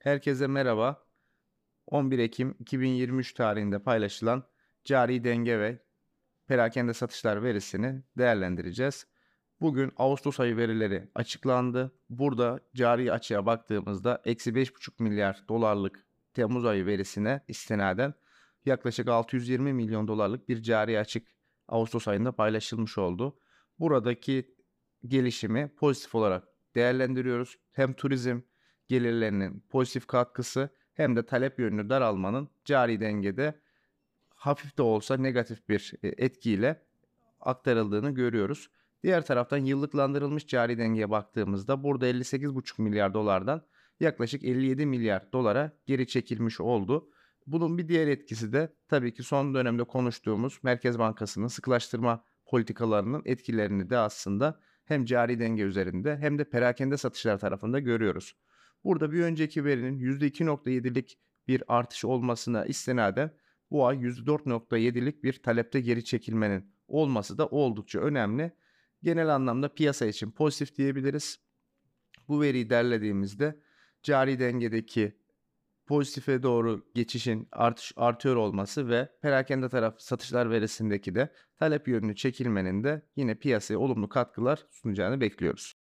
Herkese merhaba. 11 Ekim 2023 tarihinde paylaşılan cari denge ve perakende satışlar verisini değerlendireceğiz. Bugün Ağustos ayı verileri açıklandı. Burada cari açığa baktığımızda eksi 5,5 milyar dolarlık Temmuz ayı verisine istinaden yaklaşık 620 milyon dolarlık bir cari açık Ağustos ayında paylaşılmış oldu. Buradaki gelişimi pozitif olarak değerlendiriyoruz. Hem turizm gelirlerinin pozitif katkısı hem de talep yönlü daralmanın cari dengede hafif de olsa negatif bir e, etkiyle aktarıldığını görüyoruz. Diğer taraftan yıllıklandırılmış cari dengeye baktığımızda burada 58,5 milyar dolardan yaklaşık 57 milyar dolara geri çekilmiş oldu. Bunun bir diğer etkisi de tabii ki son dönemde konuştuğumuz Merkez Bankası'nın sıkılaştırma politikalarının etkilerini de aslında hem cari denge üzerinde hem de perakende satışlar tarafında görüyoruz. Burada bir önceki verinin %2.7'lik bir artış olmasına istinaden bu ay %4.7'lik bir talepte geri çekilmenin olması da oldukça önemli. Genel anlamda piyasa için pozitif diyebiliriz. Bu veriyi derlediğimizde cari dengedeki pozitife doğru geçişin artış artıyor olması ve perakende taraf satışlar verisindeki de talep yönlü çekilmenin de yine piyasaya olumlu katkılar sunacağını bekliyoruz.